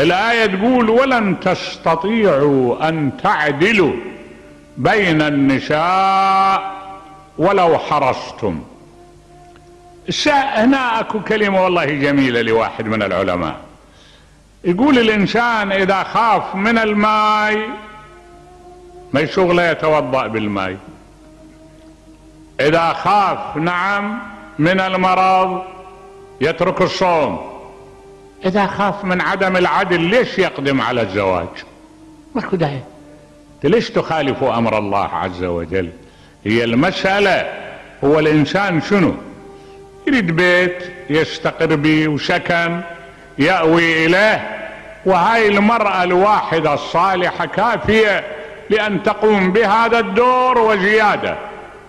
الآية تقول ولن تستطيعوا أن تعدلوا بين النساء ولو حرصتم. هنا أكو كلمة والله جميلة لواحد من العلماء. يقول الإنسان إذا خاف من الماء ما شغلة يتوضأ بالماء. إذا خاف نعم من المرض يترك الصوم. إذا خاف من عدم العدل ليش يقدم على الزواج؟ ماكو داعي. ليش تخالفوا أمر الله عز وجل؟ هي المسألة. هو الإنسان شنو؟ يريد بيت يستقر به وسكن يأوي إليه. وهاي المرأة الواحدة الصالحة كافية لأن تقوم بهذا الدور وزيادة.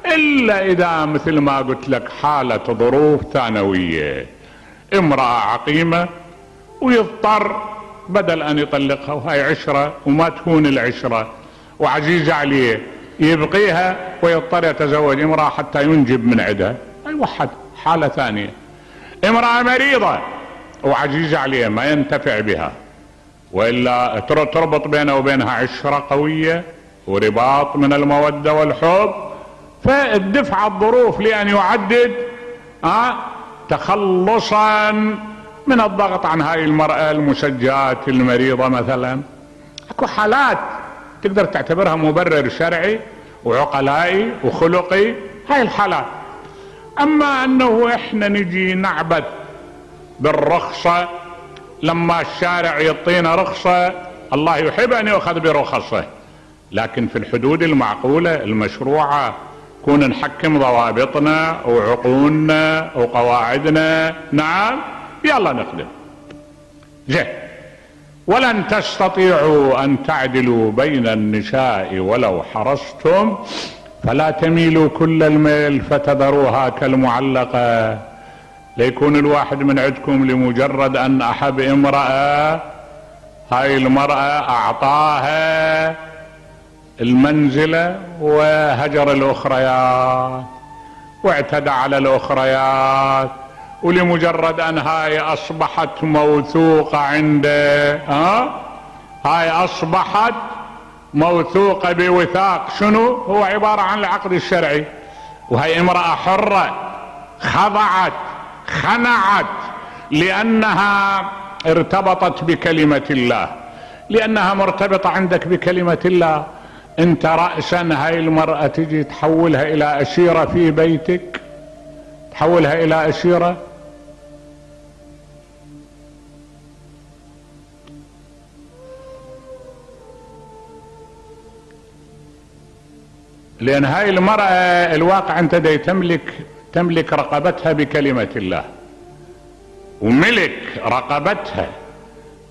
إلا إذا مثل ما قلت لك حالة ظروف ثانوية. امرأة عقيمة ويضطر بدل أن يطلقها وهاي عشرة وما تكون العشرة. وعزيزة عليه يبقيها ويضطر يتزوج امرأة حتى ينجب من عدها اي وحد حالة ثانية. امرأة مريضة. وعزيزة عليه ما ينتفع بها. وإلا تربط بينه وبينها عشرة قوية ورباط من المودة والحب. فالدفع الظروف لأن يعدد أه تخلصا من الضغط عن هاي المرأة المسجات المريضة مثلا. أكو حالات تقدر تعتبرها مبرر شرعي وعقلائي وخلقي هاي الحالات. أما أنه إحنا نجي نعبث بالرخصة لما الشارع يعطينا رخصة الله يحب أن يؤخذ برخصه. لكن في الحدود المعقولة المشروعة كون نحكم ضوابطنا وعقولنا وقواعدنا. نعم. يلا نخدم. زين. ولن تستطيعوا أن تعدلوا بين النساء ولو حرصتم فلا تميلوا كل الميل فتذروها كالمعلقة. ليكون الواحد من عندكم لمجرد أن أحب امرأة هاي المرأة أعطاها المنزلة وهجر الأخريات واعتدى على الأخريات. ولمجرد أن هاي أصبحت موثوقة عنده ها؟ هاي أصبحت موثوقة بوثاق. شنو؟ هو عبارة عن العقد الشرعي. وهي امرأة حرة خضعت خنعت لأنها ارتبطت بكلمة الله. لأنها مرتبطة عندك بكلمة الله. أنت رأسا هاي المرأة تجي تحولها إلى أشيرة في بيتك. تحولها إلى أشيرة. لأن هاي المرأة الواقع أنت دي تملك تملك رقبتها بكلمة الله. وملك رقبتها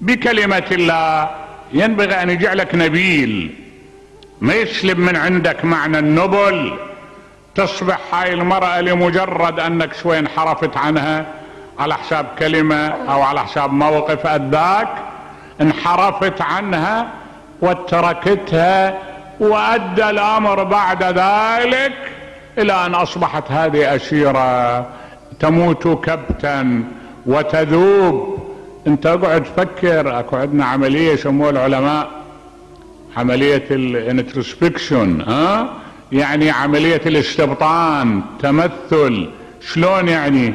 بكلمة الله. ينبغي أن يجعلك نبيل. ما يسلب من عندك معنى النبل. تصبح هاي المرأة لمجرد أنك شوي انحرفت عنها على حساب كلمة أو على حساب موقف أداك. انحرفت عنها وتركتها وأدى الأمر بعد ذلك إلى أن أصبحت هذه اشيرة تموت كبتا وتذوب. أنت اقعد فكر أكو عندنا عملية يسموها العلماء عملية الانتروسبكشن ها؟ يعني عملية الاستبطان تمثل. شلون يعني؟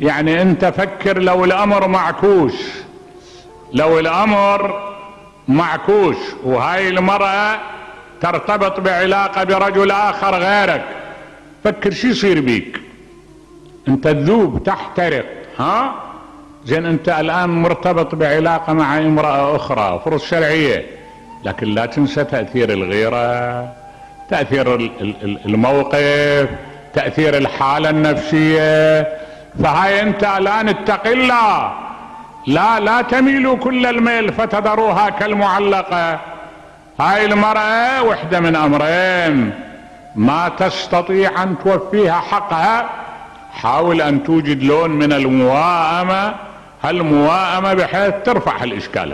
يعني أنت فكر لو الأمر معكوس لو الأمر معكوس وهاي المرأة ترتبط بعلاقة برجل آخر غيرك. فكر شو يصير بيك؟ أنت تذوب تحترق ها؟ زين أنت الآن مرتبط بعلاقة مع امرأة أخرى فرص شرعية. لكن لا تنسى تأثير الغيرة تأثير الموقف تأثير الحالة النفسية. فهاي أنت الآن اتق الله لا لا تميلوا كل الميل فتذروها كالمعلقة. هاي المرأة وحدة من أمرين. ما تستطيع أن توفيها حقها حاول أن توجد لون من المواءمة. هالمواءمة بحيث ترفع هالاشكال